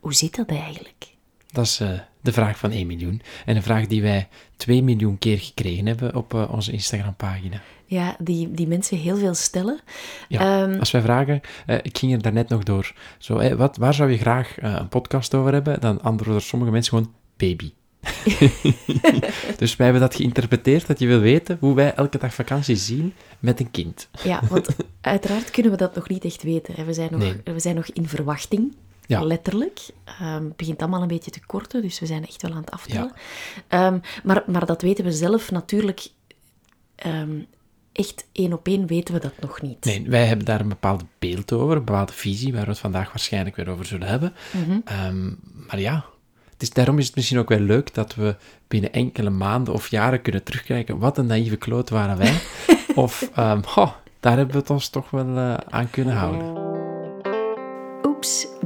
Hoe zit dat eigenlijk? Dat is eh, de vraag van 1 miljoen. En een vraag die wij 2 miljoen keer gekregen hebben op eh, onze Instagram-pagina. Ja, die, die mensen heel veel stellen. Ja, Ehm, als wij vragen, eh, ik ging er daarnet nog door, zo, wat, waar zou je graag een podcast over hebben? Dan antwoorden sommige mensen gewoon baby. dus wij hebben dat geïnterpreteerd, dat je wil weten hoe wij elke dag vakantie zien met een kind. Ja, want uiteraard kunnen we dat nog niet echt weten. hè. We zijn nog, Nee. we zijn nog in verwachting, Ja. letterlijk. Ehm, het begint allemaal een beetje te korten, dus we zijn echt wel aan het aftellen. Ehm, maar, maar dat weten we zelf natuurlijk... ehm, echt één op één weten we dat nog niet. Nee, wij hebben daar een bepaald beeld over, een bepaalde visie, waar we het vandaag waarschijnlijk weer over zullen hebben. Ehm, maar ja, het is, daarom is het misschien ook wel leuk dat we binnen enkele maanden of jaren kunnen terugkijken. Wat een naïeve kloot waren wij. of, ehm, daar hebben we het ons toch wel eh, aan kunnen houden. Oeps,